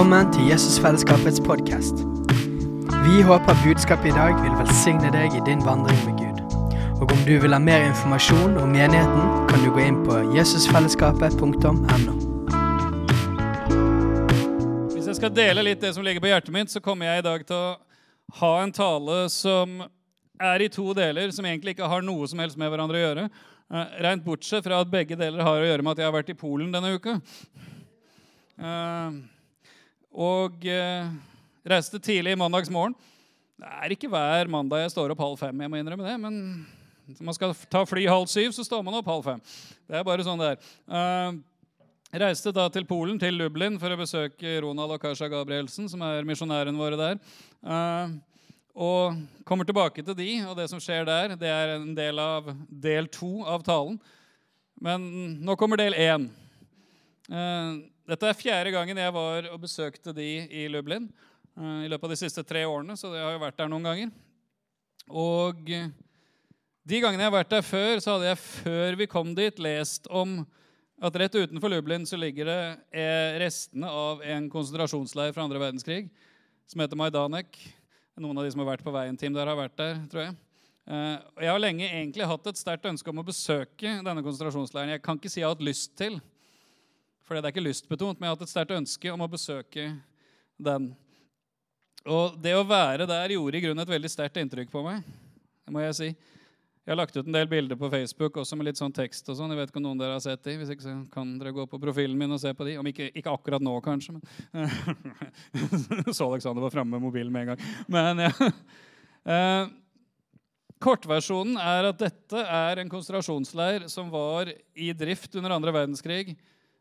Velkommen til Jesusfellesskapets podkast. Vi håper budskapet i dag vil velsigne deg i din vandring med Gud. Og om du vil ha mer informasjon om menigheten, kan du gå inn på jesusfellesskapet.no. Hvis jeg skal dele litt det som ligger på hjertet mitt, så kommer jeg i dag til å ha en tale som er i to deler, som egentlig ikke har noe som helst med hverandre å gjøre. Uh, rent bortsett fra at begge deler har å gjøre med at jeg har vært i Polen denne uka. Uh, og eh, reiste tidlig mandags morgen. Det er ikke hver mandag jeg står opp halv fem. jeg må innrømme det, men når man skal ta fly halv syv, så står man opp halv fem. Det er bare sånn det er. Eh, reiste da til Polen, til Lublin, for å besøke Ronald og Kasha Gabrielsen, som er misjonæren våre der. Og kommer tilbake til de, og det som skjer der, det er en del av del to av talen. Men nå kommer del én. Eh, dette er fjerde gangen jeg var og besøkte de i Lublin eh, i løpet av de siste tre årene, så jeg har jo vært der noen ganger. Og de gangene jeg har vært der før, så hadde jeg før vi kom dit, lest om at rett utenfor Lublin så ligger det eh, restene av en konsentrasjonsleir fra andre verdenskrig som heter Majdanek. Noen av de som har vært på Veien-team der, har vært der, tror jeg. Uh, jeg har lenge egentlig hatt et sterkt ønske om å besøke denne konsentrasjonsleiren. Jeg kan ikke si jeg har hatt lyst til, for det er ikke lystbetont, men jeg har hatt et sterkt ønske om å besøke den. Og det å være der gjorde i grunnen et veldig sterkt inntrykk på meg. Det må jeg si. Jeg har lagt ut en del bilder på Facebook også med litt sånn tekst. og sånn. Jeg vet ikke om noen dere har sett de. Hvis ikke så kan dere gå på profilen min og se på de. Om ikke, ikke akkurat nå, kanskje. men Så Alexander var framme med mobilen med en gang. Men ja. Eh, kortversjonen er at dette er en konsentrasjonsleir som var i drift under andre verdenskrig.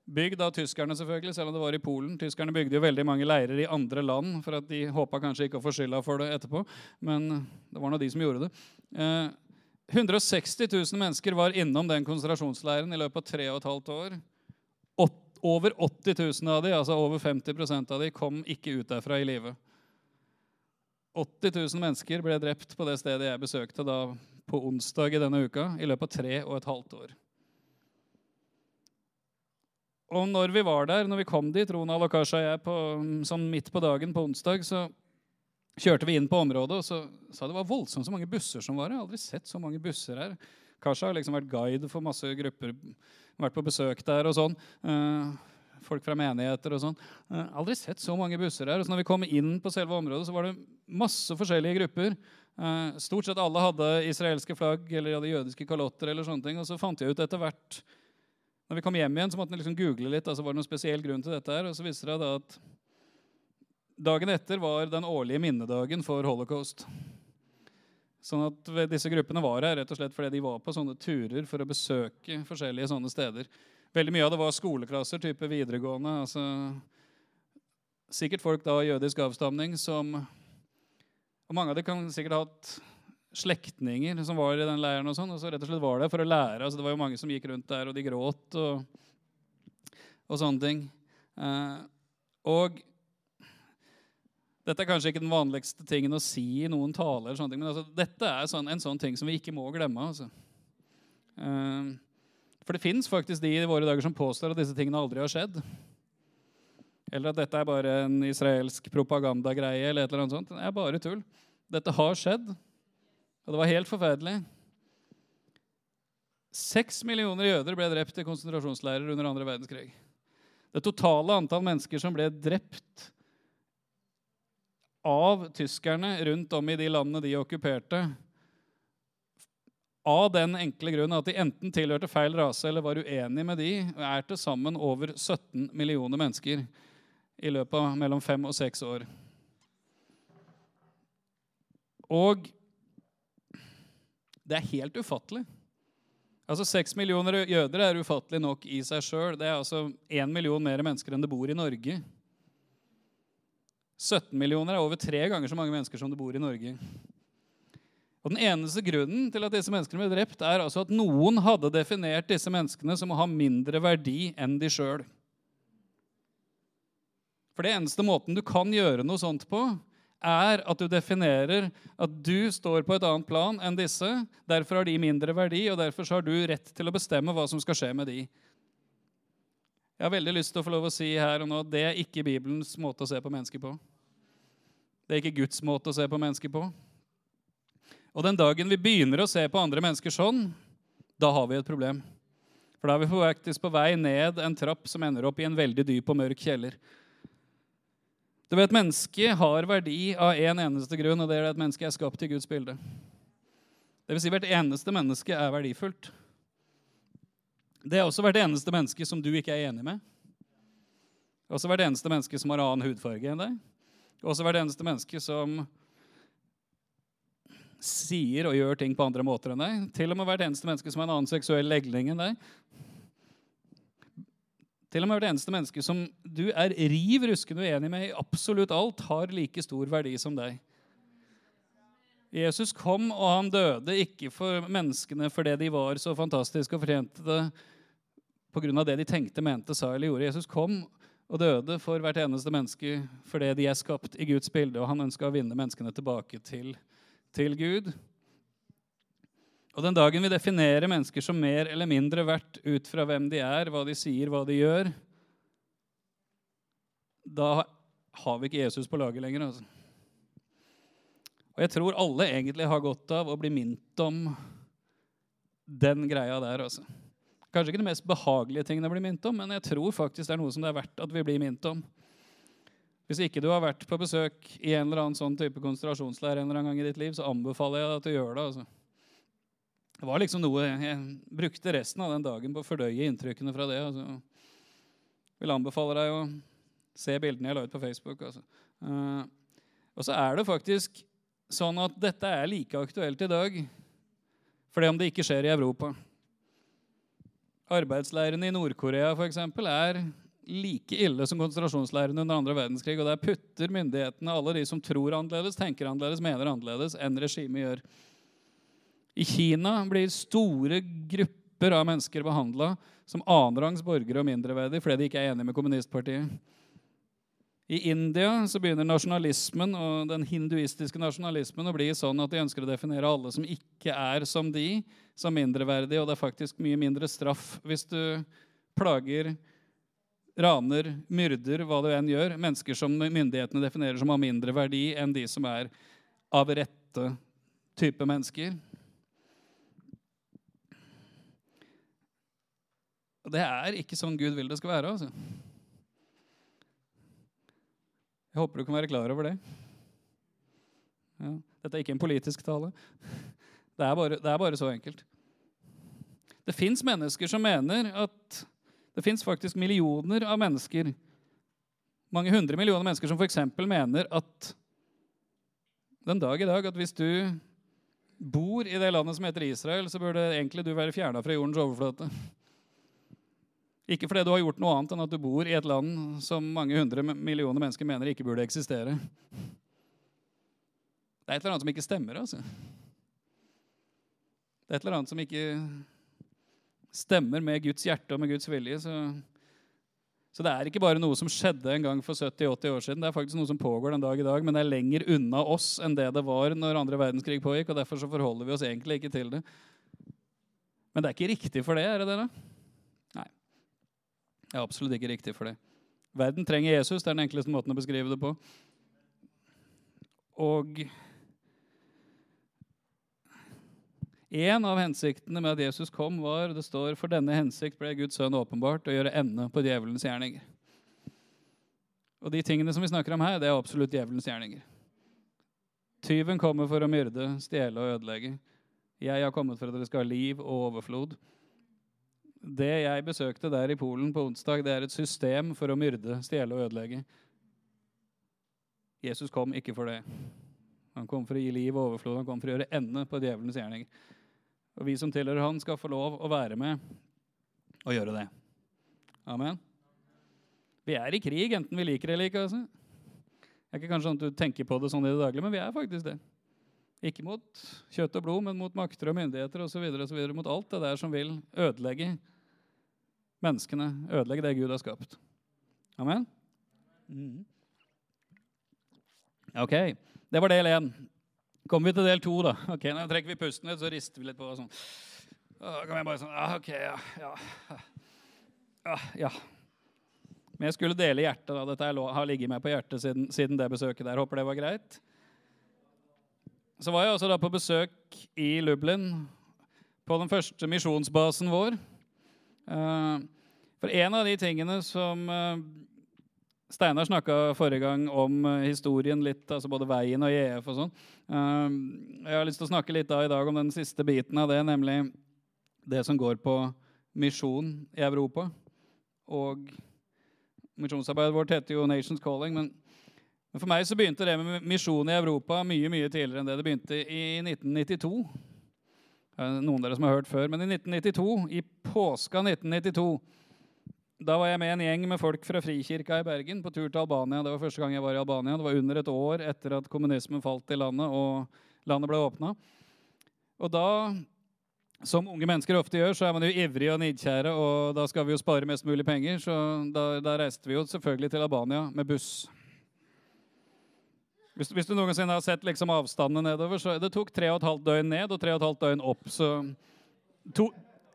Bygd av tyskerne, selvfølgelig, selv om det var i Polen. Tyskerne bygde jo veldig mange leirer i andre land for at de håpa kanskje ikke å få skylda for det etterpå. Men det var nå de som gjorde det. Eh, 160 000 mennesker var innom den konsentrasjonsleiren i løpet av tre og et halvt år. over 80 000 av de, altså over 50% av de, kom ikke ut derfra i live. 80 000 mennesker ble drept på det stedet jeg besøkte da på onsdag i denne uka, i løpet av tre og et halvt år. Og når vi var der, når vi kom dit, Ronald og Kasha og jeg, på, sånn midt på dagen på onsdag, så kjørte vi inn på området og så sa det var voldsomt så mange busser som var her. Jeg har aldri sett så mange busser her. Kasha har liksom vært guide for masse grupper. Vært på besøk der og sånn. Uh, folk fra menigheter og sånn. Uh, aldri sett så mange busser her. Og så når vi kom inn på selve området, så var det masse forskjellige grupper. Uh, stort sett alle hadde israelske flagg eller hadde jødiske kalotter. eller sånne ting. Og så fant jeg ut etter hvert Når vi kom hjem igjen, så måtte vi liksom google litt. altså var det noen spesiell grunn til dette her, Og så viste det da at Dagen etter var den årlige minnedagen for holocaust. Sånn at Disse gruppene var her rett og slett fordi de var på sånne turer for å besøke forskjellige sånne steder. Veldig mye av det var skoleklasser, type videregående. altså Sikkert folk da av jødisk avstamning som Og mange av dem kan sikkert ha hatt slektninger som var i den leiren. og sånn, og så rett og slett var det for å lære. altså Det var jo mange som gikk rundt der, og de gråt og, og sånne ting. Eh, og dette er kanskje ikke den vanligste tingen å si i noen taler, men altså, dette er sånn, en sånn ting som vi ikke må glemme. Altså. Eh, for det fins faktisk de i våre dager som påstår at disse tingene aldri har skjedd. Eller at dette er bare en israelsk propagandagreie. eller et eller annet sånt. Det er bare tull. Dette har skjedd, og det var helt forferdelig. Seks millioner jøder ble drept i konsentrasjonsleirer under andre verdenskrig. Det totale antall mennesker som ble drept av tyskerne rundt om i de landene de okkuperte. Av den enkle grunn at de enten tilhørte feil rase eller var uenige med de, er til sammen over 17 millioner mennesker i løpet av mellom fem og seks år. Og det er helt ufattelig. Altså Seks millioner jøder er ufattelig nok i seg sjøl. Det er altså én million mer mennesker enn det bor i Norge. 17 millioner er over tre ganger så mange mennesker som det bor i Norge. Og Den eneste grunnen til at disse menneskene ble drept, er altså at noen hadde definert disse menneskene som å ha mindre verdi enn de sjøl. For det eneste måten du kan gjøre noe sånt på, er at du definerer at du står på et annet plan enn disse. Derfor har de mindre verdi, og derfor har du rett til å bestemme hva som skal skje med de. Jeg har veldig lyst til å få lov å si her og nå det er ikke Bibelens måte å se på mennesker på. Det er ikke Guds måte å se på mennesker på. Og den dagen vi begynner å se på andre mennesker sånn, da har vi et problem. For da er vi faktisk på vei ned en trapp som ender opp i en veldig dyp og mørk kjeller. Du vet, Mennesket har verdi av én en eneste grunn, og det er at mennesket er skapt i Guds bilde. Det vil si hvert eneste menneske er verdifullt. Det er også hvert eneste menneske som du ikke er enig med. Også hvert eneste menneske som har annen hudfarge enn deg. Også hvert eneste menneske som sier og gjør ting på andre måter enn deg. Til og med hvert eneste menneske som har en annen seksuell legning enn deg. Til og med hvert eneste menneske som du er riv ruskende uenig med i absolutt alt, har like stor verdi som deg. Jesus kom, og han døde ikke for menneskene fordi de var så fantastiske og fortjente det pga. det de tenkte, mente, sa eller gjorde. Jesus kom og døde for hvert eneste menneske fordi de er skapt i Guds bilde, og han ønska å vinne menneskene tilbake til, til Gud. Og den dagen vi definerer mennesker som mer eller mindre verdt ut fra hvem de er, hva de sier, hva de gjør, da har vi ikke Jesus på laget lenger. altså. Og jeg tror alle egentlig har godt av å bli minnet om den greia der. altså. Kanskje ikke de mest behagelige tingene å bli minnet om, men jeg tror faktisk det er noe som det er verdt at vi blir minnet om. Hvis ikke du har vært på besøk i en eller annen sånn type konsentrasjonsleir en eller annen gang i ditt liv, så anbefaler jeg deg at du gjør det. altså. Det var liksom noe Jeg brukte resten av den dagen på å fordøye inntrykkene fra det. altså. Vil anbefale deg å se bildene jeg la ut på Facebook. altså. Uh, og så er det faktisk sånn at dette er like aktuelt i dag for det om det ikke skjer i Europa. Arbeidsleirene i Nord-Korea for eksempel, er like ille som konsentrasjonsleirene under andre verdenskrig. Og der putter myndighetene alle de som tror annerledes, tenker annerledes, mener annerledes enn regimet gjør. I Kina blir store grupper av mennesker behandla som annenrangs borgere og mindreverdige fordi de ikke er enige med kommunistpartiet. I India så begynner nasjonalismen og den hinduistiske nasjonalismen å bli sånn at de ønsker å definere alle som ikke er som de, som mindreverdige. Og det er faktisk mye mindre straff hvis du plager, raner, myrder, hva du enn gjør. Mennesker som myndighetene definerer som har mindre verdi enn de som er av rette type mennesker. Og det er ikke sånn Gud vil det skal være. altså. Jeg håper du kan være klar over det. Ja, dette er ikke en politisk tale. Det er bare, det er bare så enkelt. Det fins mennesker som mener at det fins faktisk millioner av mennesker, mange hundre millioner mennesker som f.eks. mener at den dag i dag at hvis du bor i det landet som heter Israel, så burde egentlig du være fjerna fra jordens overflate. Ikke fordi du har gjort noe annet enn at du bor i et land som mange hundre millioner mennesker mener ikke burde eksistere. Det er et eller annet som ikke stemmer. altså. Det er et eller annet som ikke stemmer med Guds hjerte og med Guds vilje. Så, så det er ikke bare noe som skjedde en gang for 70-80 år siden. Det er faktisk noe som pågår den dag i dag, men det er lenger unna oss enn det det var når andre verdenskrig pågikk. og Derfor så forholder vi oss egentlig ikke til det. Men det er ikke riktig for det, er det det? da? Er absolutt ikke riktig for det. Verden trenger Jesus. Det er den enkleste måten å beskrive det på. Og en av hensiktene med at Jesus kom, var det står, for denne hensikt ble Guds sønn åpenbart å gjøre ende på djevelens gjerninger. Og de tingene som vi snakker om her, det er absolutt djevelens gjerninger. Tyven kommer for å myrde, stjele og ødelegge. Jeg har kommet for at dere skal ha liv og overflod. Det jeg besøkte der i Polen på onsdag, det er et system for å myrde, stjele og ødelegge. Jesus kom ikke for det. Han kom for å gi liv og overflod. Han kom for å gjøre ende på djevelens gjerning. Og vi som tilhører han, skal få lov å være med og gjøre det. Amen. Vi er i krig, enten vi liker det eller ikke. Altså. Det er ikke kanskje sånn at du tenker på det sånn i det daglige, men vi er faktisk det. Ikke mot kjøtt og blod, men mot makter og myndigheter osv. Mot alt det der som vil ødelegge menneskene, ødelegge det Gud har skapt. Amen? Mm. Ok, det var del én. Kommer vi til del to, da? Ok, Nå trekker vi pusten litt, så rister vi litt på. sånn. Da kan vi bare sånn ah, Ok, ja, ja. ja, ja. Men jeg skulle dele hjertet. da. Dette har ligget meg på hjertet siden, siden, det besøket der. Håper det var greit. Så var jeg altså da på besøk i Lublin, på den første misjonsbasen vår. Uh, for en av de tingene som uh, Steinar snakka forrige gang om uh, historien litt, altså både veien og EF og sånn. jeg har lyst til å snakke litt da i dag om den siste biten av det, nemlig det som går på misjon i Europa. Og misjonsarbeidet vårt heter jo Nations Calling. Men, men, for meg så begynte det med misjon i Europa mye mye tidligere enn det. Det begynte i 1992. Noen av dere som har hørt før. Men i 1992, i påska 1992 da var jeg med en gjeng med folk fra Frikirka i Bergen på tur til Albania. Det var første gang jeg var i Albania. Det var under et år etter at kommunismen falt i landet og landet ble åpna. Og da som unge mennesker ofte gjør, så er man jo ivrig og nidkjære, og da skal vi jo spare mest mulig penger. Så da, da reiste vi jo selvfølgelig til Albania med buss. Hvis, hvis du noensinne har sett liksom avstandene nedover, så det tok tre og et halvt døgn ned og tre og et halvt døgn opp. Så to,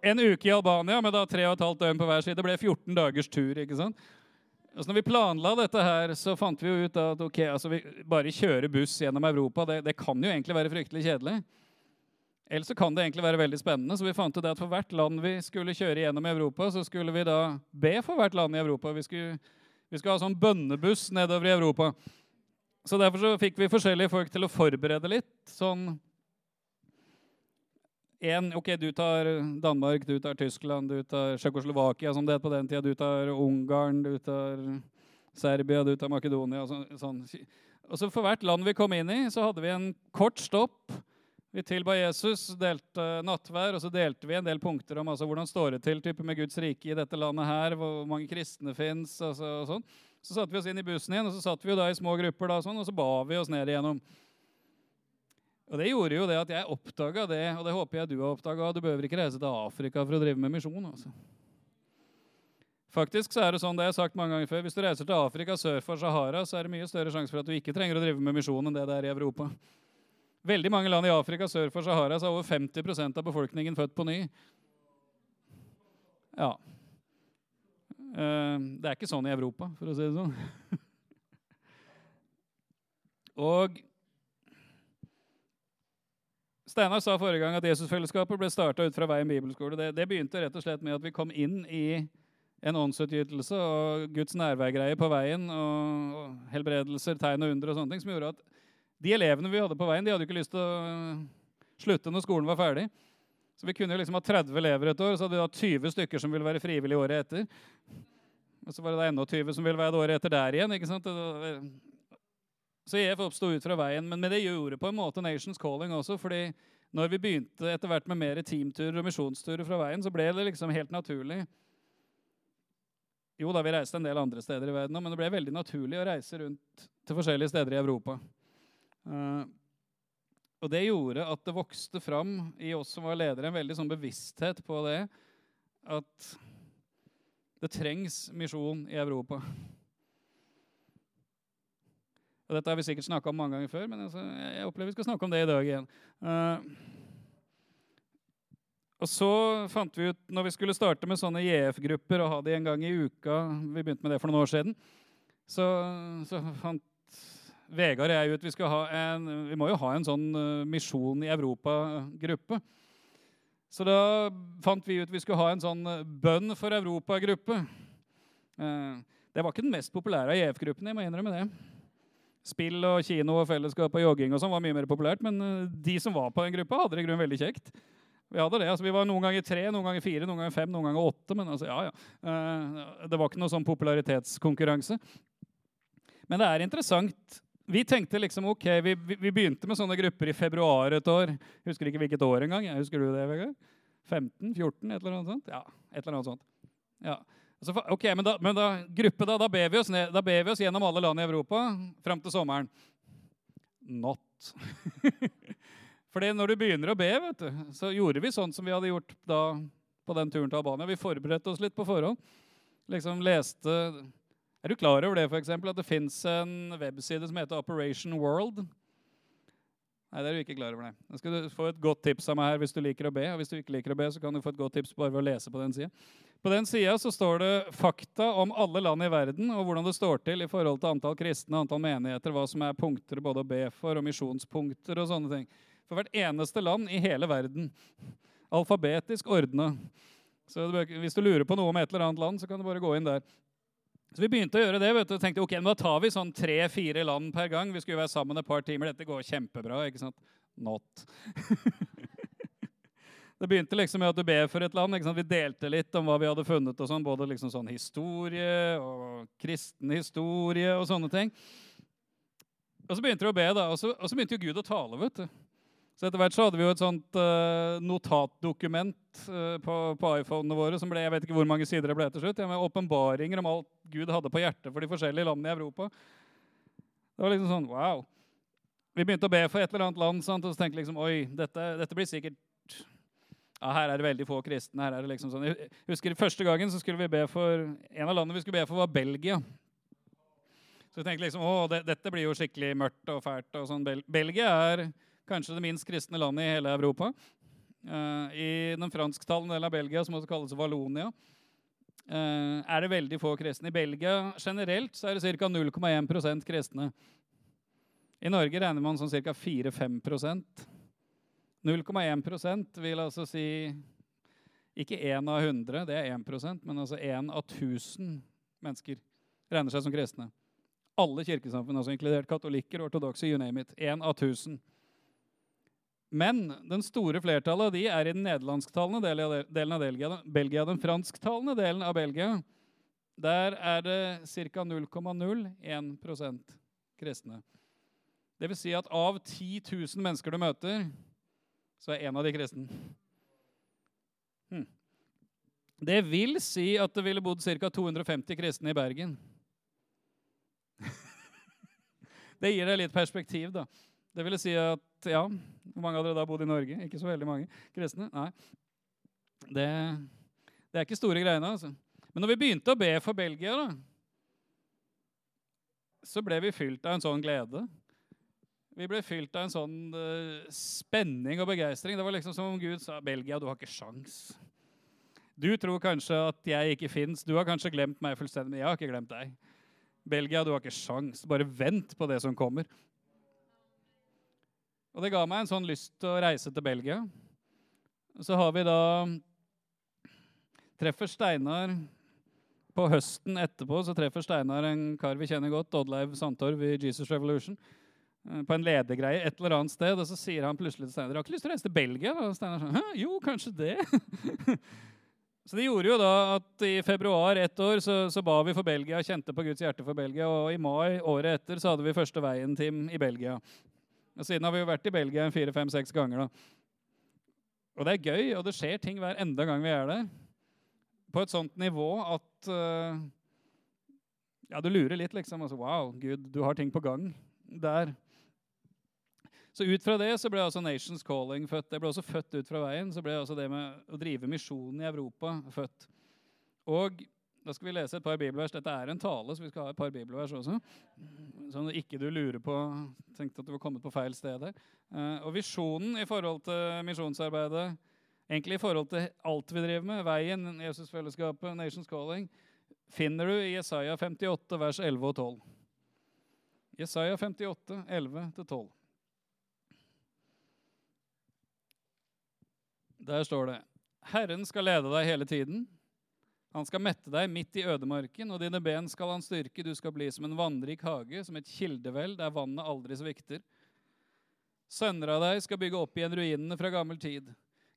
en uke i Albania med da tre og et halvt døgn på hver side det ble 14 dagers tur. ikke sant? Altså når vi planla dette, her, så fant vi jo ut at ok, altså vi bare kjøre buss gjennom Europa det, det kan jo egentlig være fryktelig kjedelig. Eller så kan det egentlig være veldig spennende. Så vi fant ut at for hvert land vi skulle kjøre gjennom Europa, så skulle vi da be for hvert land i Europa. Vi skulle, vi skulle ha sånn bønnebuss nedover i Europa. Så derfor så fikk vi forskjellige folk til å forberede litt. Sånn en, OK, du tar Danmark, du tar Tyskland, du tar Tsjekkoslovakia, som det het på den tida. Du tar Ungarn, du tar Serbia, du tar Makedonia. Sånn, sånn. Og så For hvert land vi kom inn i, så hadde vi en kort stopp vi tilba Jesus, delte nattvær, og så delte vi en del punkter om altså, hvordan står det til type, med Guds rike i dette landet her, hvor mange kristne fins. Altså, og sånn. Så satte vi oss inn i bussen igjen, og så satt vi jo da i små grupper, da, sånn, og så ba vi oss ned igjennom. Og Det gjorde jo det at jeg oppdaga det, og det håper jeg du har oppdaga. Du behøver ikke reise til Afrika for å drive med misjon. altså. Faktisk så er det sånn, det jeg har sagt mange ganger før, Hvis du reiser til Afrika sør for Sahara, så er det mye større sjanse for at du ikke trenger å drive med misjon enn det det er i Europa veldig mange land i Afrika sør for Sahara så er over 50% av befolkningen født på ny. Ja. Eh, det er ikke sånn i Europa, for å si det sånn. Og Steinar sa forrige gang at Jesusfellesskapet ble starta ut fra Veien bibelskole. Det, det, begynte rett og slett med at vi kom inn i en åndsutgytelse og Guds nærværgreie på veien og, og helbredelser, tegn og under og sånne ting som gjorde at de elevene vi hadde på veien, de hadde ikke lyst til å slutte når skolen var ferdig. Så vi kunne jo liksom ha 30 elever et år, så hadde vi da 20 stykker som ville være frivillige året etter. Og så var det da enda 20 som ville være det året etter der igjen. ikke sant? Så EF oppsto ut fra veien. Men det gjorde på en måte Nations Calling også. fordi når vi begynte etter hvert med mer teamturer og misjonsturer fra veien, så ble det liksom helt naturlig Jo da, vi reiste en del andre steder i verden òg, men det ble veldig naturlig å reise rundt til forskjellige steder i Europa. Og det gjorde at det vokste fram i oss som var ledere, en veldig sånn bevissthet på det at det trengs misjon i Europa. Og Dette har vi sikkert snakka om mange ganger før, men altså, jeg opplever vi skal snakke om det i dag igjen. Uh, og så fant vi ut, når vi skulle starte med sånne JF-grupper og ha de en gang i uka Vi begynte med det for noen år siden. Så, så fant Vegard og jeg ut vi, en, vi må jo ha en sånn uh, Misjon i Europa-gruppe. Så da fant vi ut vi skulle ha en sånn uh, Bønn for Europa-gruppe. Uh, det var ikke den mest populære av JF-gruppene. jeg må innrømme det. Spill og kino og fellesskap og jogging og sånn var mye mer populært. Men de som var på den gruppa, hadde det i grunnen veldig kjekt. Vi hadde det, altså vi var noen ganger tre, noen ganger fire, noen ganger fem, noen ganger åtte. Men altså, ja, ja. Det var ikke noe sånn popularitetskonkurranse. Men det er interessant vi tenkte liksom ok, vi, vi, begynte med sånne grupper i februar et år. Husker ikke hvilket år engang. Husker du det, Vegard? 15? 14? Et eller annet sånt? Ja, et eller annet sånt. Ja. Altså, ok, Men da, men da gruppe da, da, ber vi oss ned, da ber vi oss gjennom alle land i Europa fram til sommeren. Not. Fordi når du begynner å be, vet du, så gjorde vi sånn som vi hadde gjort da på den turen til Albania. Vi forberedte oss litt på forhånd. Liksom leste er du klar over det, for eksempel, at det fins en webside som heter Operation World? Nei, det er du ikke klar over. det. Da skal du få et godt tips av meg her hvis du liker å be. Og hvis du ikke liker å be, så kan du få et godt tips bare ved å lese på den sida. På den sida står det fakta om alle land i verden og hvordan det står til i forhold til antall kristne, antall menigheter, hva som er punkter både å be for, og misjonspunkter og sånne ting. For hvert eneste land i hele verden. Alfabetisk ordna. Så hvis du lurer på noe om et eller annet land, så kan du bare gå inn der. Så vi begynte å gjøre det. vet du, og tenkte ok, Da tar vi sånn tre-fire land per gang. Vi skulle være sammen et par timer. Dette går kjempebra. ikke sant? Not. Det begynte liksom med at du ber for et land. Vi delte litt om hva vi hadde funnet. og sånn, Både liksom sånn historie og kristen historie og sånne ting. Og så begynte du å be, da, og så, og så begynte jo Gud å tale. vet du. Så etter hvert så hadde vi jo et sånt uh, notatdokument uh, på, på iPhonene våre som ble jeg vet ikke hvor mange sider det ble til slutt, ja, med åpenbaringer om alt Gud hadde på hjertet for de forskjellige landene i Europa. Det var liksom sånn, wow. Vi begynte å be for et eller annet land, sant? og så tenkte liksom, oi, dette, dette blir sikkert ja, her er det veldig få kristne. her er det liksom sånn. Jeg husker Første gangen så skulle vi be for, en av landene vi skulle be for, var Belgia. Så vi tenkte liksom, å, det, dette blir jo skikkelig mørkt og fælt. og sånn. Bel Belgia er kanskje det minst kristne landet i hele Europa. Uh, I den fransktalende delen av Belgia, som også kalles Valonia, uh, er det veldig få kristne. I Belgia generelt så er det ca. 0,1% kristne. I Norge regner man som ca. 4-5% 0,1% vil altså si ikke én av 100, det er 1% men altså én av 1000 mennesker regner seg som kristne. Alle kirkesamfunn, altså inkludert katolikker, ortodokse, you name it. Én av 1000. Men den store flertallet av de er i den nederlandsktalende delen av Belgia. Belgia den fransktalende delen av Belgia. Der er det ca. 0,01% kristne. Det vil si at av 10 000 mennesker du møter, så er en av de kristen. Hm. Det vil si at det ville bodd ca. 250 kristne i Bergen. det gir deg litt perspektiv, da. Det vil si at ja, Hvor mange av dere da bodde i Norge? Ikke så veldig mange kristne? Nei. Det, det er ikke store greiene, altså. Men når vi begynte å be for Belgia, da, så ble vi fylt av en sånn glede. Vi ble fylt av en sånn uh, spenning og begeistring. Det var liksom som om Gud sa Belgia, du har ikke sjans. Du tror kanskje at jeg ikke fins. Du har kanskje glemt meg fullstendig. men Jeg har ikke glemt deg. Belgia, du har ikke sjans. Bare vent på det som kommer. Og det ga meg en sånn lyst til å reise til Belgia. Så har vi da Treffer Steinar på høsten etterpå så treffer Steinar en kar vi kjenner godt, Oddleiv Sandtorv i Jesus Revolution. Eh, på en ledergreie et eller annet sted, og så sier han plutselig til Steinar har ikke lyst til å reise til Belgia. Og Steinar sånn, Hæ, jo, kanskje det. så det gjorde jo da at i februar ett år så, så, ba vi for Belgia, kjente på Guds hjerte for Belgia. Og i mai året etter så hadde vi første veien-team i Belgia. Og siden har vi jo vært i Belgia fire, fem, seks ganger. da. Og det er gøy, og det skjer ting hver enda gang vi er der. På et sånt nivå at uh, Ja, du lurer litt, liksom. Altså, wow, Gud, du har ting på gang der. Så ut fra det så ble altså Nations Calling født. Det ble også født ut fra veien. Så ble altså det med å drive misjonen i Europa født. Og da skal vi lese et par bibelvers. Dette er en tale, så vi skal ha et par bibelvers også. Sånn at ikke du lurer på tenkte at du var kommet på feil sted her. Eh, og visjonen i forhold til misjonsarbeidet, egentlig i forhold til alt vi driver med, veien, Jesusfellesskapet, Nations Calling, finner du i Jesaja 58, vers 11 og 12. Jesaja 58, 11-12. Der står det Herren skal lede deg hele tiden. Han skal mette deg midt i ødemarken, og dine ben skal han styrke. Du skal bli som en vannrik hage, som et kildevel der vannet aldri svikter. Sønner av deg skal bygge opp igjen ruinene fra gammel tid.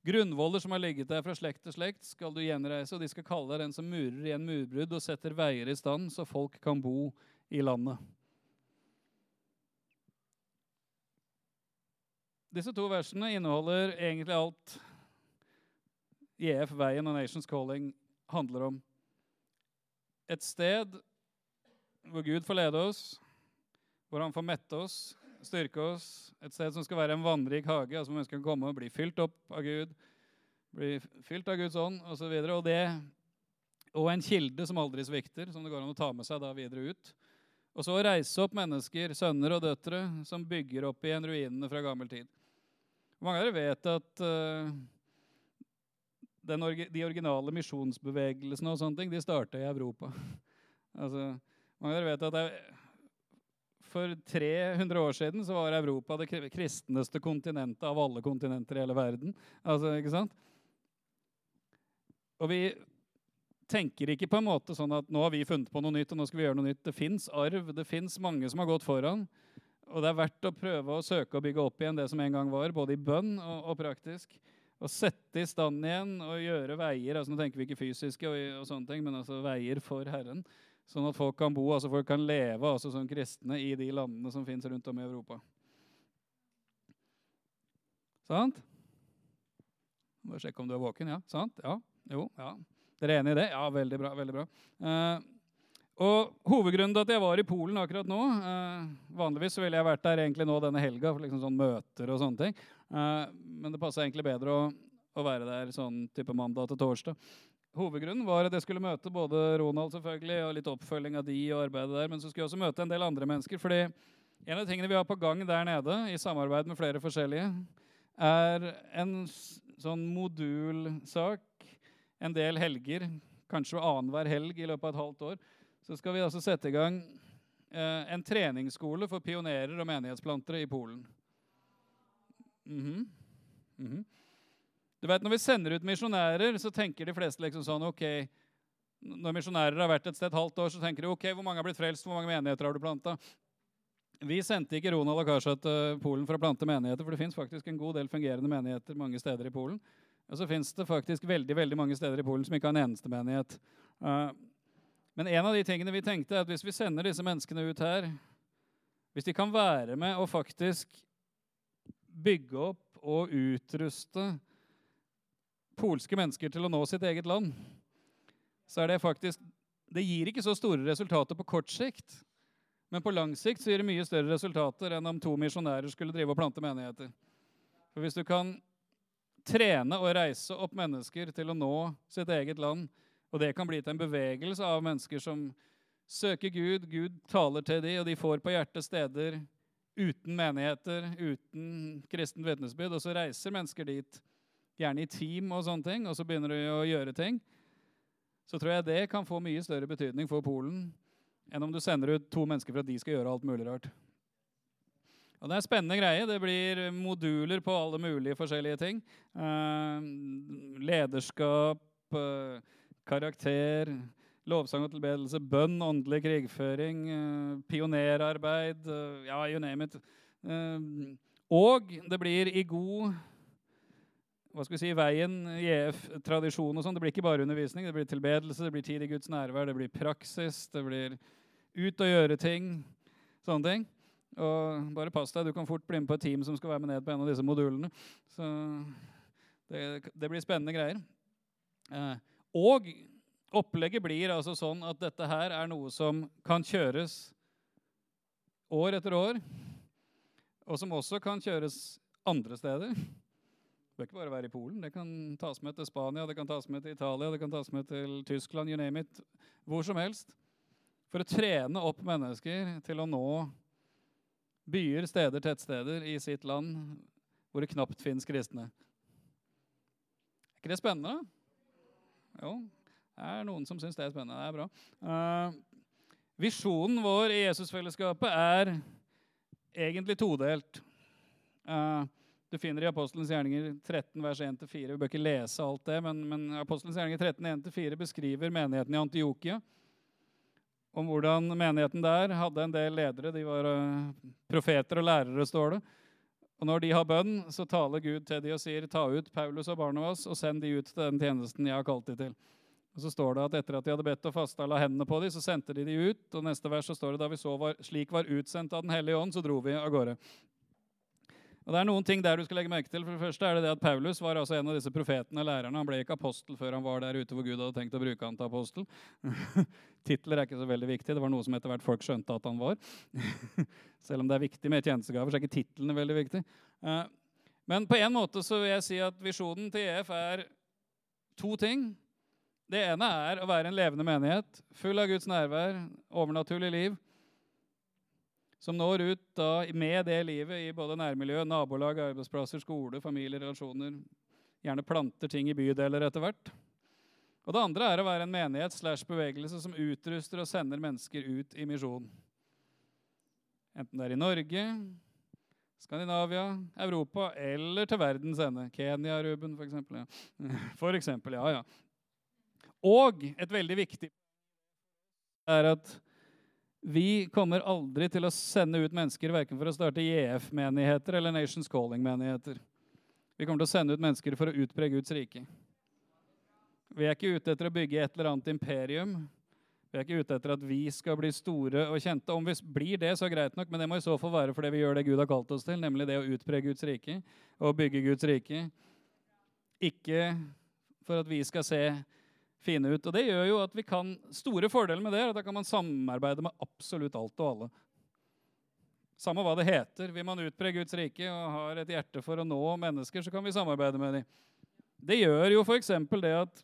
Grunnvoller som har ligget der fra slekt til slekt, skal du gjenreise, og de skal kalle deg den som murer igjen murbrudd og setter veier i stand, så folk kan bo i landet. Disse to versene inneholder egentlig alt IF Veien og Nations Calling handler om. Et sted hvor Gud får lede oss, hvor han får mette oss, styrke oss. Et sted som skal være en vannrik hage, altså hvor mennesker kan komme og bli fylt opp av Gud. Bli fylt av Guds ånd osv. Og, og, det, og en kilde som aldri svikter, som det går an å ta med seg da videre ut. Og så reise opp mennesker, sønner og døtre, som bygger opp igjen ruinene fra gammel tid. Mange av dere vet at uh, orgi- de originale misjonsbevegelsene og sånne ting, de starta i Europa. altså, mange av dere vet at jeg, for 300 år siden så var Europa det kri- kristneste kontinentet av alle kontinenter i hele verden. Altså, ikke sant? Og vi tenker ikke på en måte sånn at nå har vi funnet på noe nytt, og nå skal vi gjøre noe nytt. Det fins arv, det fins mange som har gått foran. Og det er verdt å prøve å søke å bygge opp igjen det som en gang var, både i bønn og, og praktisk. Å sette i stand igjen og gjøre veier altså Nå tenker vi ikke fysiske, og, og sånne ting, men altså veier for Herren. Sånn at folk kan bo, altså folk kan leve altså som kristne i de landene som fins rundt om i Europa. Sant? Bare sjekke om du er våken. Ja, sant? Ja. Jo. ja. Dere er enig i det? Ja, veldig bra. veldig bra. Eh, og Hovedgrunnen til at jeg var i Polen akkurat nå eh, Vanligvis ville jeg vært der egentlig nå denne helga for liksom sånn møter og sånne ting. Eh, men det passa egentlig bedre å, å være der sånn type mandag til torsdag. Hovedgrunnen var at jeg skulle møte både Ronald selvfølgelig, og litt oppfølging av de og arbeidet der, men så skulle jeg også møte en del andre mennesker. fordi en av tingene vi har på gang der nede, i samarbeid med flere forskjellige, er en sånn modulsak en del helger, kanskje annenhver helg i løpet av et halvt år, så skal vi altså sette i gang eh, en treningsskole for pionerer og menighetsplantere i Polen. Mhm. -hmm. Du vet, Når vi sender ut misjonærer, så tenker de fleste liksom sånn ok, Når misjonærer har vært et sted et halvt år, så tenker de ok, hvor mange har blitt frelst, hvor mange menigheter har du planta? Vi sendte ikke Ronald og Karsa til Polen for å plante menigheter, for det fins faktisk en god del fungerende menigheter mange steder i Polen. Og så fins det faktisk veldig veldig mange steder i Polen som ikke har en eneste menighet. Eh, men en av de tingene vi tenkte, er at hvis vi sender disse menneskene ut her Hvis de kan være med og faktisk bygge opp og utruste polske mennesker til å nå sitt eget land, så er det faktisk Det gir ikke så store resultater på kort sikt. Men på lang sikt så gir det mye større resultater enn om to misjonærer skulle drive og plante menigheter. For hvis du kan trene og reise opp mennesker til å nå sitt eget land, og det kan bli til en bevegelse av mennesker som søker Gud, Gud taler til dem, og de får på hjertet steder uten menigheter, uten kristent vitnesbyrd, og så reiser mennesker dit, gjerne i team og sånne ting, og så begynner de å gjøre ting, så tror jeg det kan få mye større betydning for Polen enn om du sender ut to mennesker for at de skal gjøre alt mulig rart. Og Det er en spennende greie. Det blir moduler på alle mulige forskjellige ting. Eh, lederskap, eh, karakter, lovsang og tilbedelse, bønn, åndelig krigføring, eh, pionerarbeid, eh, ja, you name it. Eh, og det blir i god hva skal vi si, veien, JF-tradisjon og sånn. Det blir ikke bare undervisning, det blir tilbedelse, det blir tid i Guds nærvær, det blir praksis, det blir ut og gjøre ting. Sånne ting. Og bare pass deg, du kan fort bli med på et team som skal være med ned på en av disse modulene. Så det, det blir spennende greier. Og opplegget blir altså sånn at dette her er noe som kan kjøres år etter år, og som også kan kjøres andre steder. Det bør ikke bare være i Polen. Det kan tas med til Spania, det kan tas med til Italia, det kan tas med til Tyskland, you name it. Hvor som helst. For å trene opp mennesker til å nå byer, steder, tettsteder i sitt land hvor det knapt fins kristne. Er ikke det spennende? Jo, det er noen som syns det er spennende. Det er bra. Uh, visjonen vår i Jesusfellesskapet er egentlig todelt. Uh, du finner i Apostelens gjerninger 13, vers 1-4. Vi bør ikke lese alt det, men, men Apostelens gjerninger 13, 1-4 beskriver menigheten i Antiokia. Om hvordan menigheten der hadde en del ledere. De var uh, profeter og lærere, står det. Og når de har bønn, så taler Gud til de og sier, ta ut Paulus og Barnabas og send de ut til den tjenesten jeg har kalt de til. Og så står det at etter at de hadde bedt og fasta la hendene på dem, så sendte de de ut. Og neste vers så står det da vi så var, slik var utsendt av Den hellige ånd, så dro vi av gårde. Og det er noen ting der du skal legge merke til. For det første er det det at Paulus var altså en av disse profetene og lærerne. Han ble ikke apostel før han var der ute hvor Gud hadde tenkt å bruke han til apostel. Titler er ikke så veldig viktig. Det var noe som etter hvert folk skjønte at han var. Selv om det er viktig med tjenestegaver, så er ikke titlene veldig viktig. Eh, Men på en måte så vil jeg si at visjonen til EF er to ting. Det ene er å være en levende menighet, full av Guds nærvær, overnaturlig liv som når ut da med det livet i både nærmiljø, nabolag, arbeidsplasser, skole, familierelasjoner, gjerne planter ting i bydeler etter hvert. Og det andre er å være en menighet slash bevegelse som utruster og sender mennesker ut i misjon. Enten det er i Norge, Skandinavia, Europa eller til verdens ende. Kenya, Ruben, for eksempel. Ja. For eksempel, ja, ja. Og et veldig viktig er at vi kommer aldri til å sende ut mennesker verken for å starte JF-menigheter eller Nations Calling-menigheter. Vi kommer til å sende ut mennesker for å utbre Guds rike. Vi er ikke ute etter å bygge et eller annet imperium. Vi er ikke ute etter at vi skal bli store og kjente. Om vi blir det, så er greit nok, men det må i så fall være fordi vi gjør det Gud har kalt oss til, nemlig det å utbre Guds rike og bygge Guds rike. Ikke for at vi skal se fine ut. Og det gjør jo at vi kan Store fordeler med det er at da kan man samarbeide med absolutt alt og alle. Samme hva det heter. Vil man utbre Guds rike og har et hjerte for å nå mennesker, så kan vi samarbeide med dem. Det gjør jo f.eks. det at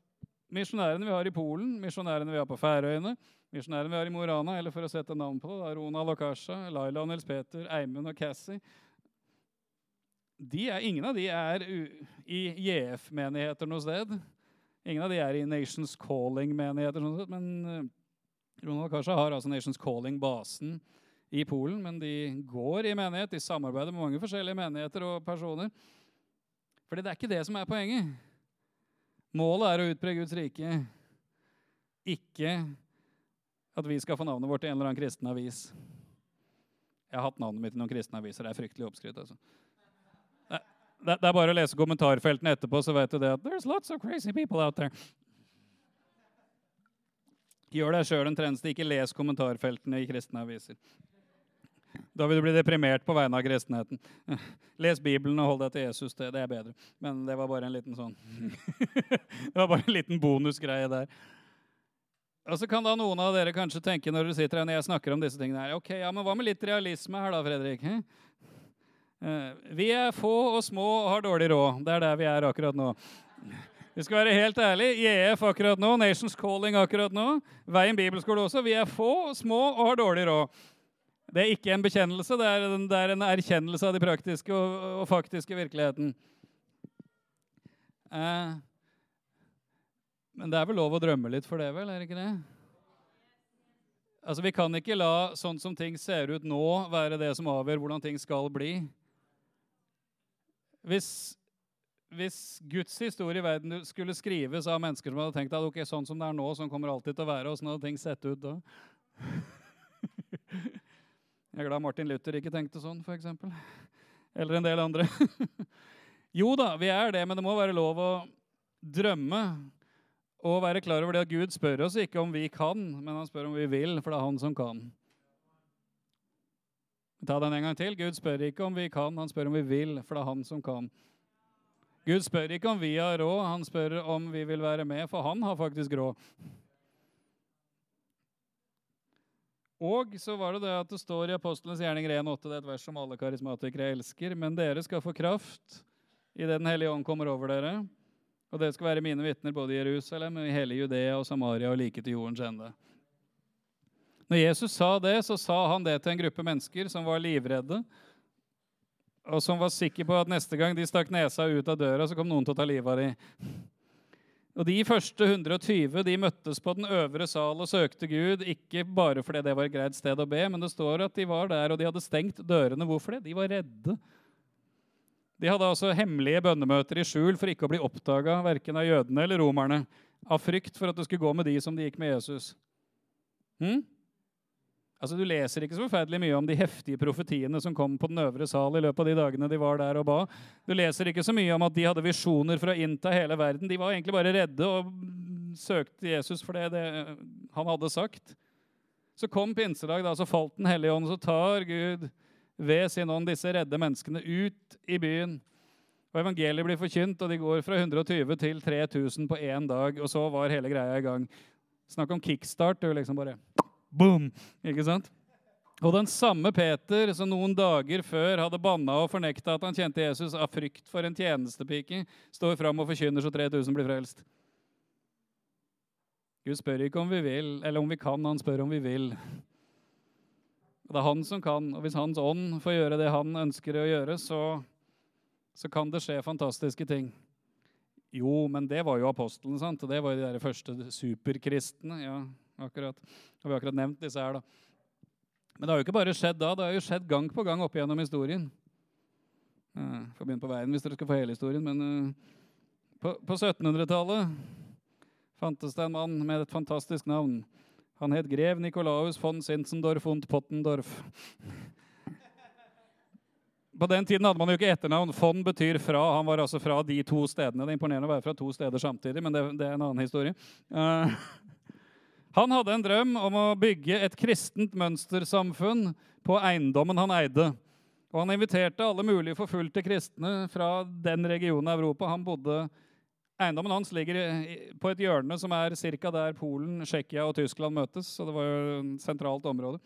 Misjonærene vi har i Polen, misjonærene vi har på Færøyene, misjonærene vi har i Mo Rana, eller for å sette navn på det, Ronald og Kasha, Laila og Nils Peter, Eimund og Cassie er, Ingen av de er i JF-menigheter noe sted. Ingen av de er i Nations Calling-menigheter, men uh, Ronald Kasha har altså Nations Calling-basen i Polen, men de går i menighet. De samarbeider med mange forskjellige menigheter og personer. Fordi det er ikke det som er poenget. Målet er å utbre Guds rike, ikke at vi skal få navnet vårt i en eller annen kristen avis. Jeg har hatt navnet mitt i noen kristne aviser. Det er fryktelig oppskrytt. Altså. Det, er bare å lese kommentarfeltene etterpå, så vet du det at there's lots of crazy people out there. Gjør deg sjøl en tjeneste, ikke les kommentarfeltene i kristne aviser. Da vil du bli deprimert på vegne av kristenheten. Les Bibelen og hold deg til Jesus. Det, det er bedre. Men det var bare en liten sånn Det var bare en liten bonusgreie der. Og så kan da noen av dere kanskje tenke når dere sitter her når jeg snakker om disse tingene her, ok, ja, men hva med litt realisme her da, Fredrik? Uh, vi er få og små og har dårlig råd. Det er der vi er akkurat nå. Vi skal være helt ærlige. JF akkurat nå, Nations Calling akkurat nå, Veien bibelskole også. Vi er få, små og har dårlig råd. Det er ikke en bekjennelse, det er en, det er en erkjennelse av de praktiske og, og faktiske virkeligheten. Eh, men det er vel lov å drømme litt for det, vel? er det ikke det? Altså, Vi kan ikke la sånn som ting ser ut nå, være det som avgjør hvordan ting skal bli. Hvis, hvis Guds historie i verden skulle skrives av mennesker som hadde tenkt at ok, sånn som det er nå, sånn kommer alltid til å være, åssen hadde ting sett ut da? Jeg er glad Martin Luther ikke tenkte sånn, f.eks. Eller en del andre. jo da, vi er det, men det må være lov å drømme og være klar over det at Gud spør oss ikke om vi kan, men han spør om vi vil, for det er han som kan. Ta den en gang til. Gud spør ikke om vi kan, han spør om vi vil, for det er han som kan. Gud spør ikke om vi har råd, han spør om vi vil være med, for han har faktisk råd. Og så var det det at det står i Apostlenes gjerninger 1,8, det er et vers som alle karismatikere elsker. Men dere skal få kraft idet Den hellige ånd kommer over dere. Og dere skal være mine vitner både i Jerusalem, i hele Judea og Samaria og like til jordens ende. Når Jesus sa det, så sa han det til en gruppe mennesker som var livredde, og som var sikre på at neste gang de stakk nesa ut av døra, så kom noen til å ta livet av dem. Og De første 120 de møttes på den øvre sal og søkte Gud, ikke bare fordi det var et greit sted å be, men det står at de var der, og de hadde stengt dørene. Hvorfor det? De var redde. De hadde altså hemmelige bønnemøter i skjul for ikke å bli oppdaga verken av jødene eller romerne, av frykt for at det skulle gå med de som de gikk med Jesus. Hm? Altså, Du leser ikke så forferdelig mye om de heftige profetiene som kom på den øvre sal i løpet av de dagene de var der og ba. Du leser ikke så mye om at de hadde visjoner for å innta hele verden. De var egentlig bare redde og søkte Jesus for det, det han hadde sagt. Så kom pinsedag, da, så falt Den hellige ånd, så tar Gud ved sin ånd disse redde menneskene ut i byen. Og Evangeliet blir forkynt, og de går fra 120 til 3000 på én dag. Og så var hele greia i gang. Snakk om kickstart. du liksom bare Boom! Ikke sant? Og den samme Peter som noen dager før hadde banna og fornekta at han kjente Jesus av frykt for en tjenestepike, står fram og forkynner så 3000 blir frelst. Gud spør ikke om vi vil, eller om vi kan, han spør om vi vil. Det er han som kan, og hvis Hans ånd får gjøre det han ønsker å gjøre, så, så kan det skje fantastiske ting. Jo, men det var jo apostlene, sant? og det var jo de der første superkristne. Ja, akkurat. Har vi akkurat nevnt disse her, da. Men det har jo ikke bare skjedd da, det har jo skjedd gang på gang opp gjennom historien. Jeg får begynne på veien hvis dere skal få hele historien, men uh, på, på 1700-tallet fantes det en mann med et fantastisk navn. Han het grev Nikolaus von Sinsendorf und Pottendorf. På den tiden hadde man jo ikke etternavn. Von betyr fra. Han var altså fra de to stedene. Det er imponerende å være fra to steder samtidig, men det, det er en annen historie. Uh, han hadde en drøm om å bygge et kristent mønstersamfunn på eiendommen han eide. Og han inviterte alle mulige forfulgte kristne fra den regionen av Europa. Han bodde, Eiendommen hans ligger på et hjørne som er ca. der Polen, Tsjekkia og Tyskland møtes. så det var jo et sentralt område.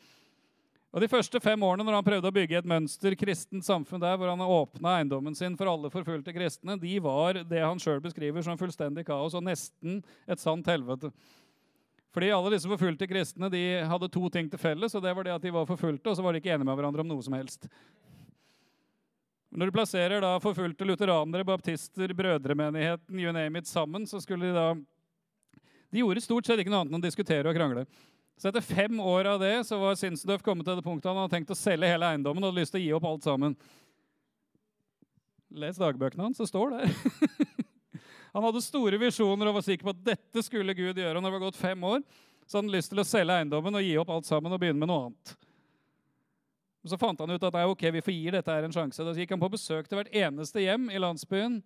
Og De første fem årene når han prøvde å bygge et mønster kristent samfunn der, hvor han åpna eiendommen sin for alle forfulgte kristne, de var det han sjøl beskriver som fullstendig kaos og nesten et sant helvete. Fordi alle disse forfulgte kristne de hadde to ting til felles, og det var det at de var forfulgte, og så var de ikke enige med hverandre om noe som helst. Når du plasserer da forfulgte lutheranere, baptister, brødremenigheten, you name it, sammen, så skulle de da De gjorde stort sett ikke noe annet enn å diskutere og krangle. Så etter fem år av det så var Sinsendøff kommet til det punktet han hadde tenkt å selge hele eiendommen og hadde lyst til å gi opp alt sammen. Les dagbøkene hans, det står der. Han hadde store visjoner og var sikker på at dette skulle Gud gjøre. Når det var gått fem år, så hadde han lyst til å selge eiendommen og gi opp alt sammen og begynne med noe annet. Og Så fant han ut at nei, ok, vi får gi dette her en sjanse. Da gikk han på besøk til hvert eneste hjem i landsbyen.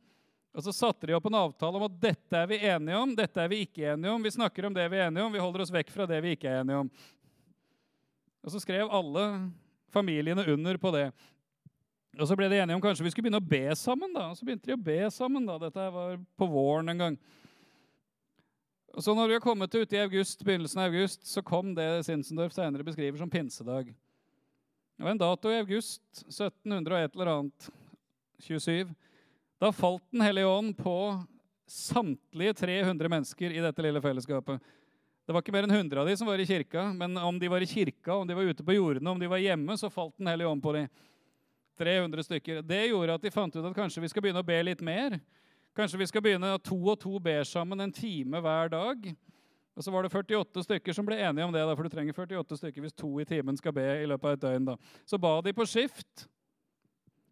Og Så satte de opp en avtale om at dette er vi enige om, dette er vi ikke enige om. Vi snakker om det vi er enige om, vi holder oss vekk fra det vi ikke er enige om. Og Så skrev alle familiene under på det. Og Så ble de enige om kanskje vi skulle begynne å be sammen. da. Og Så begynte de å be sammen. da. Dette var på våren en gang. Og så når vi har kommet ut i august, begynnelsen av august, så kom det Sinsendorf senere beskriver som pinsedag. Det var en dato i august 1700 og et eller annet 27. Da falt Den hellige ånd på samtlige 300 mennesker i dette lille fellesskapet. Det var ikke mer enn 100 av de som var i kirka, men om de var i kirka, om de var ute på jordene, om de var hjemme, så falt Den hellige ånd på dem. 300 stykker. Det gjorde at de fant ut at kanskje vi skal begynne å be litt mer. Kanskje vi skal begynne at to og to ber sammen en time hver dag. Og så var det 48 stykker som ble enige om det, for du trenger 48 stykker hvis to i timen skal be i løpet av et døgn. da. Så ba de på skift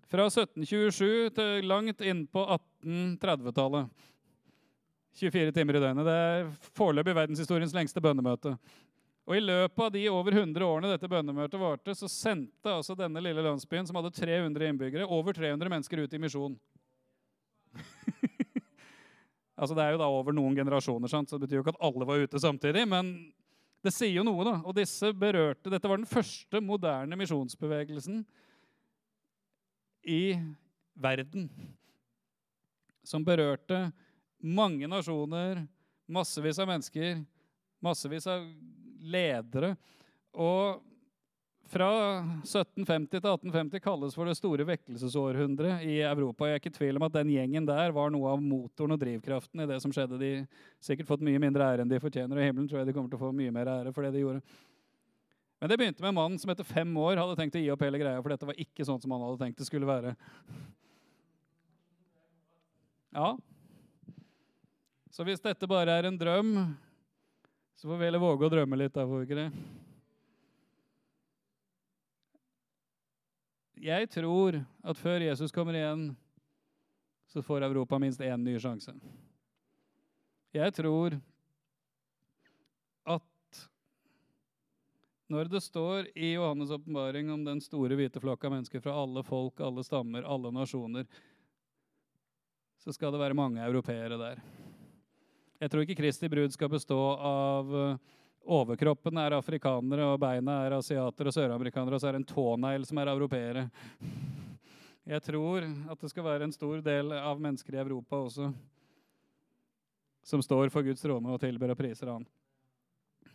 fra 1727 til langt inn på 1830-tallet. 24 timer i døgnet. Det er foreløpig verdenshistoriens lengste bønnemøte. Og I løpet av de over 100 årene dette bønnemøtet varte, så sendte altså denne lille landsbyen, som hadde 300 innbyggere, over 300 mennesker ut i misjon. Altså Det er jo da over noen generasjoner, sant? så det betyr jo ikke at alle var ute samtidig. Men det sier jo noe, da. Og disse berørte Dette var den første moderne misjonsbevegelsen i verden. Som berørte mange nasjoner, massevis av mennesker, massevis av ledere. Og fra 1750 til 1850 kalles for det store vekkelsesårhundret i Europa. Jeg er ikke i tvil om at den gjengen der var noe av motoren og drivkraften i det som skjedde. De har sikkert fått mye mindre ære enn de fortjener, og i himmelen tror jeg de kommer til å få mye mer ære for det de gjorde. Men det begynte med en mann som etter fem år hadde tenkt å gi opp hele greia, for dette var ikke sånn som han hadde tenkt det skulle være. Ja. Så hvis dette bare er en drøm, så får vi heller våge å drømme litt, da, får vi ikke det? Jeg tror at før Jesus kommer igjen, så får Europa minst én ny sjanse. Jeg tror at når det står i Johannes' åpenbaring om den store hvite flokka av mennesker fra alle folk, alle stammer, alle nasjoner, så skal det være mange europeere der. Jeg tror ikke Kristi brud skal bestå av Overkroppen er afrikanere, og beina er asiater og søramerikanere, og så er det en tånegl som er europeere. Jeg tror at det skal være en stor del av mennesker i Europa også som står for Guds råne og tilber og priser Han.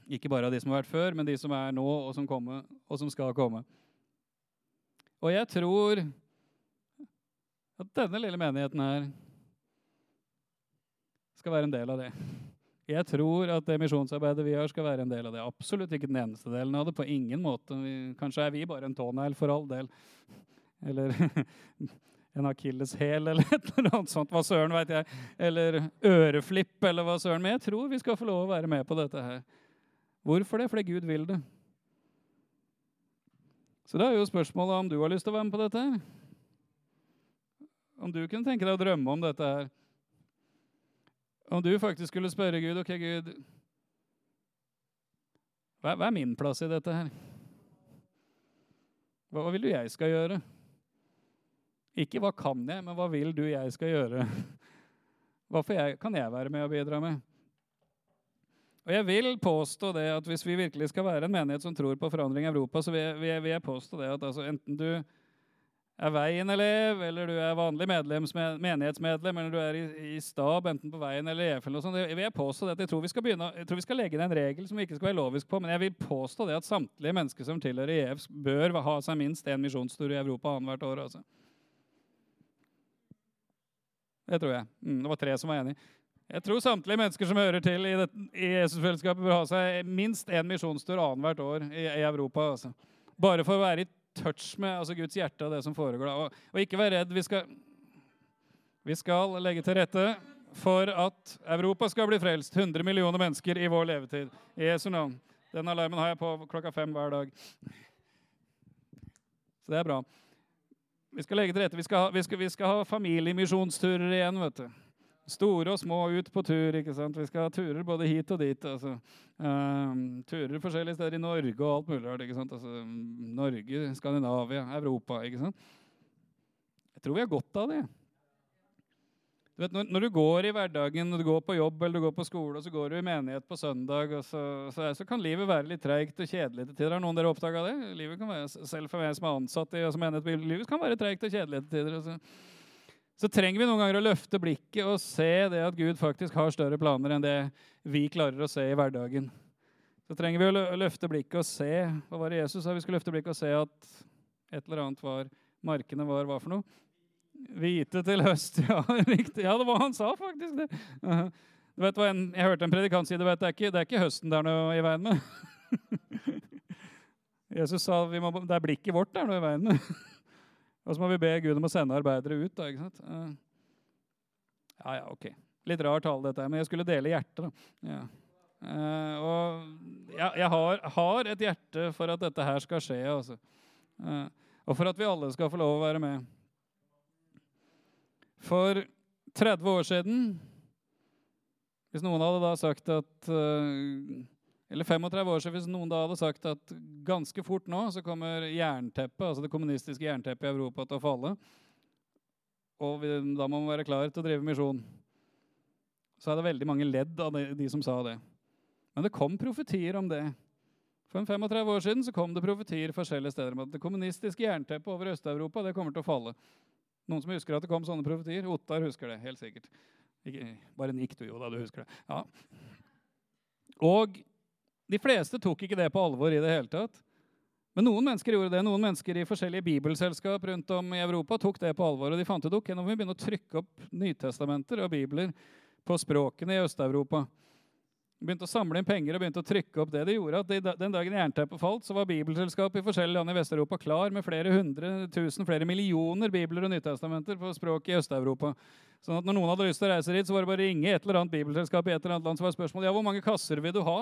Ikke bare av de som har vært før, men de som er nå, og som, kommer, og som skal komme. Og jeg tror at denne lille menigheten her skal være en del av det. Jeg tror at det misjonsarbeidet vi gjør, skal være en del av det. Absolutt ikke den eneste delen av det. På ingen måte. Vi, kanskje er vi bare en tånegl, for all del. Eller, en akilleshæl eller et eller annet sånt. Hva søren vet jeg. Eller øreflipp, eller hva søren. Men jeg tror vi skal få lov å være med på dette her. Hvorfor det? Fordi Gud vil det. Så da er jo spørsmålet om du har lyst til å være med på dette her. Om du kunne tenke deg å drømme om dette her. Om du faktisk skulle spørre Gud Ok, Gud, hva, hva er min plass i dette her? Hva, hva vil du jeg skal gjøre? Ikke hva kan jeg, men hva vil du jeg skal gjøre? Hva jeg, kan jeg være med og bidra med? Og jeg vil påstå det at Hvis vi virkelig skal være en menighet som tror på forandring i Europa, så vil jeg, vil jeg påstå det at altså, enten du er Veien-elev, eller du er vanlig menighetsmedlem, eller du er i, i, stab, enten på Veien eller EF, eller noe sånt, jeg vil påstå det at jeg tror, begynne, jeg tror vi skal legge inn en regel som vi ikke skal være lovisk på, men jeg vil påstå det at samtlige mennesker som tilhører EF, bør ha seg minst én misjonstur i Europa annethvert år. altså. Det tror jeg. Mm, det var tre som var enig. Jeg tror samtlige mennesker som hører til i, det, i Jesusfellesskapet, bør ha seg minst én misjonstur annethvert år i, i Europa. Altså. Bare for å være i touch med altså, Guds hjerte og det som foregår. Og, og, ikke være redd. Vi skal, vi skal legge til rette for at Europa skal bli frelst. 100 millioner mennesker i vår levetid. I Jesu navn. Den alarmen har jeg på klokka fem hver dag. Så det er bra. Vi skal legge til rette. Vi skal, vi vi skal ha familiemisjonsturer igjen. vet du. Store og små ut på tur. ikke sant? Vi skal ha turer både hit og dit. altså. Um, turer forskjellige steder i Norge og alt mulig rart. Altså, Norge, Skandinavia, Europa. ikke sant? Jeg tror vi har godt av det. Du vet, når, når, du går i hverdagen, når du går på jobb eller du går på skole, og så går du i menighet på søndag, og så, så, så kan livet være litt treigt og kjedelig til tider. Har noen dere oppdaga det? Livet kan være, Selv for meg som er ansatt i altså menighet, livet kan være treigt og kjedelig til tider. Altså så trenger vi noen ganger å løfte blikket og se det at Gud faktisk har større planer enn det vi klarer å se i hverdagen. Så trenger vi å løfte blikket og se Hva var det Jesus sa? Vi skulle løfte blikket og se at et eller annet var Markene var hva for noe? Hvite til høst. Ja, riktig. Ja, det var han sa faktisk det. Du vet hva en, Jeg hørte en predikant si det, vet, det, er ikke, det er ikke høsten det er noe i veien med. Jesus sa må, det er blikket vårt det er noe i veien med. Og så må vi be Gud om å sende arbeidere ut. da, ikke sant? Uh, ja, ja, ok. Litt rar tale, dette, her, men jeg skulle dele hjertet. da. Ja. Uh, og jeg, jeg har, har, et hjerte for at dette her skal skje. Altså. Uh, og for at vi alle skal få lov å være med. For 30 år siden Hvis noen hadde da sagt at eller 35 år siden hvis noen da hadde sagt at ganske fort nå så kommer jernteppet, altså det kommunistiske jernteppet i Europa til å falle. Og vi, da må man være klar til å drive misjon. Så er det veldig mange ledd av de, de, som sa det. Men det kom profetier om det. For en 35 år siden så kom det profetier forskjellige steder om at det kommunistiske jernteppet over Øst-Europa det kommer til å falle. Noen som husker at det kom sånne profetier? Ottar husker det, helt sikkert. Ikke, bare nikk du, jo da, du husker det. Ja. Og de fleste tok ikke det på alvor i det hele tatt. Men noen mennesker gjorde det. Noen mennesker i forskjellige bibelselskap rundt om i Europa tok det på alvor. Og de fant ut ok, nå må vi begynne å trykke opp Nytestamenter og bibler på språkene i Øst-Europa. Begynte å samle inn penger og begynte å trykke opp det. Det gjorde at Den dagen jernteppet falt, så var bibelselskapet i forskjellige land i Vest-Europa klar med flere hundre tusen, flere millioner bibler og Nytestamenter på språk i Øst-Europa. Sånn at når noen hadde lyst til å reise dit, så var det bare å ringe et eller annet bibelselskap i et eller annet land, så var spørsmålet ja, hvor mange kasser vil du ha?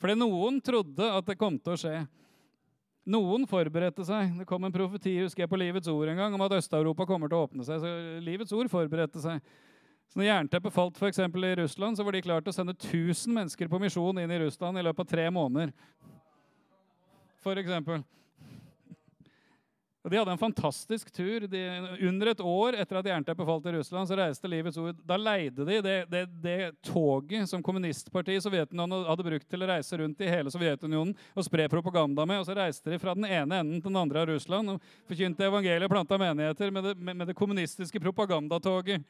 Fordi noen trodde at det kom til å skje. Noen forberedte seg. Det kom en profeti husker jeg, på Livets ord en gang, om at Øst-Europa kommer til å åpne seg. Så Livets ord forberedte seg. Så når jernteppet falt for i Russland, så var de klart til å sende 1000 mennesker på misjon inn i Russland i løpet av tre måneder. For eksempel. Og De hadde en fantastisk tur. De, under et år etter at jernteppet falt i Russland, så reiste Livets Ord. Da leide de det, det, det toget som kommunistpartiet i Sovjetunionen hadde brukt til å reise rundt i hele Sovjetunionen og spre propaganda med. Og så reiste de fra den ene enden til den andre av Russland og forkynte evangeliet og planta menigheter med det, med, med det kommunistiske propagandatoget.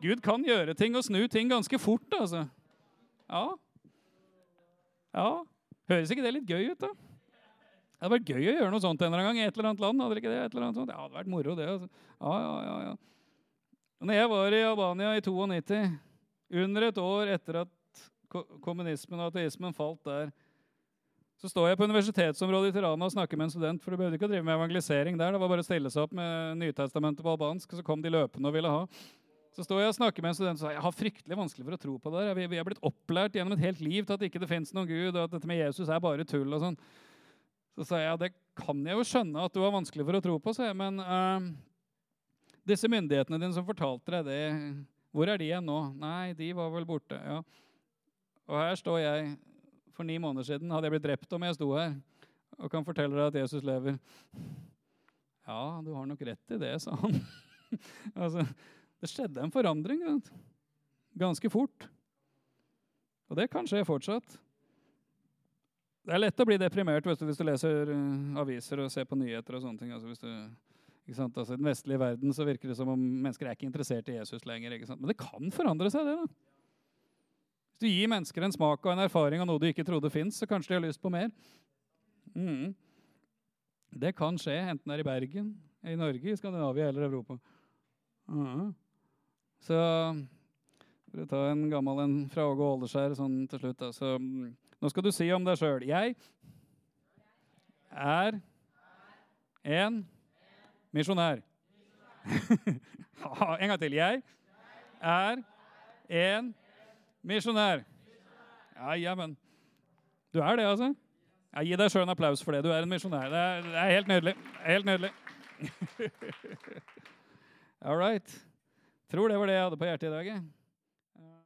Gud kan gjøre ting og snu ting ganske fort, altså. Ja. Ja. Høres ikke det litt gøy ut, da? Det hadde vært gøy å gjøre noe sånt en eller annen gang i et eller annet land. hadde ikke det? Et eller annet sånt? Det hadde vært moro, det. Altså. Ja, ja, ja, ja. Når jeg var i Albania i 92, under et år etter at kommunismen og ateismen falt der, Så står jeg på universitetsområdet i Tirana og snakker med en student. For du behøvde ikke å drive med evangelisering der. Det var bare å stille seg opp med Nytestamentet på albansk, og så kom de løpende og ville ha. Så står jeg og snakker med en student og sier jeg har fryktelig vanskelig for å tro på det. der. Vi, er blitt opplært gjennom et helt liv til at det ikke fins noen Gud, og at dette med Jesus er bare tull. og sånn. Så sa jeg ja, det kan jeg jo skjønne at du har vanskelig for å tro på, jeg, men uh, disse myndighetene dine som fortalte deg det, hvor er de igjen nå? Nei, de var vel borte. ja. Og her står jeg. For ni måneder siden hadde jeg blitt drept om jeg sto her og kan fortelle deg at Jesus lever. Ja, du har nok rett i det, sa han. altså, det skjedde en forandring ganske fort. Og det kan skje fortsatt. Det er lett å bli deprimert du, hvis du leser uh, aviser og ser på nyheter. og sånne ting. Altså, du, altså, I den vestlige verden så virker det som om mennesker er ikke interessert i Jesus lenger. Men det kan forandre seg, det. da. Hvis du gir mennesker en smak og en erfaring av noe de ikke trodde fins, så kanskje de har lyst på mer. Mm. Det kan skje, enten det er i Bergen, i Norge, i Skandinavia eller Europa. Mm. Så for å ta en gammel en fra Åge Åleskjær sånn til slutt. Da. Så, nå skal du si om deg sjøl. Jeg er en misjonær. en gang til. Jeg er en Misjonær. Ja, ja, men Du er det, altså? Ja, gi deg sjøl en applaus for det. Du er en misjonær. Det, det, er helt nydelig. Helt nydelig. All right. Tror det var det jeg hadde på hjertet i dag.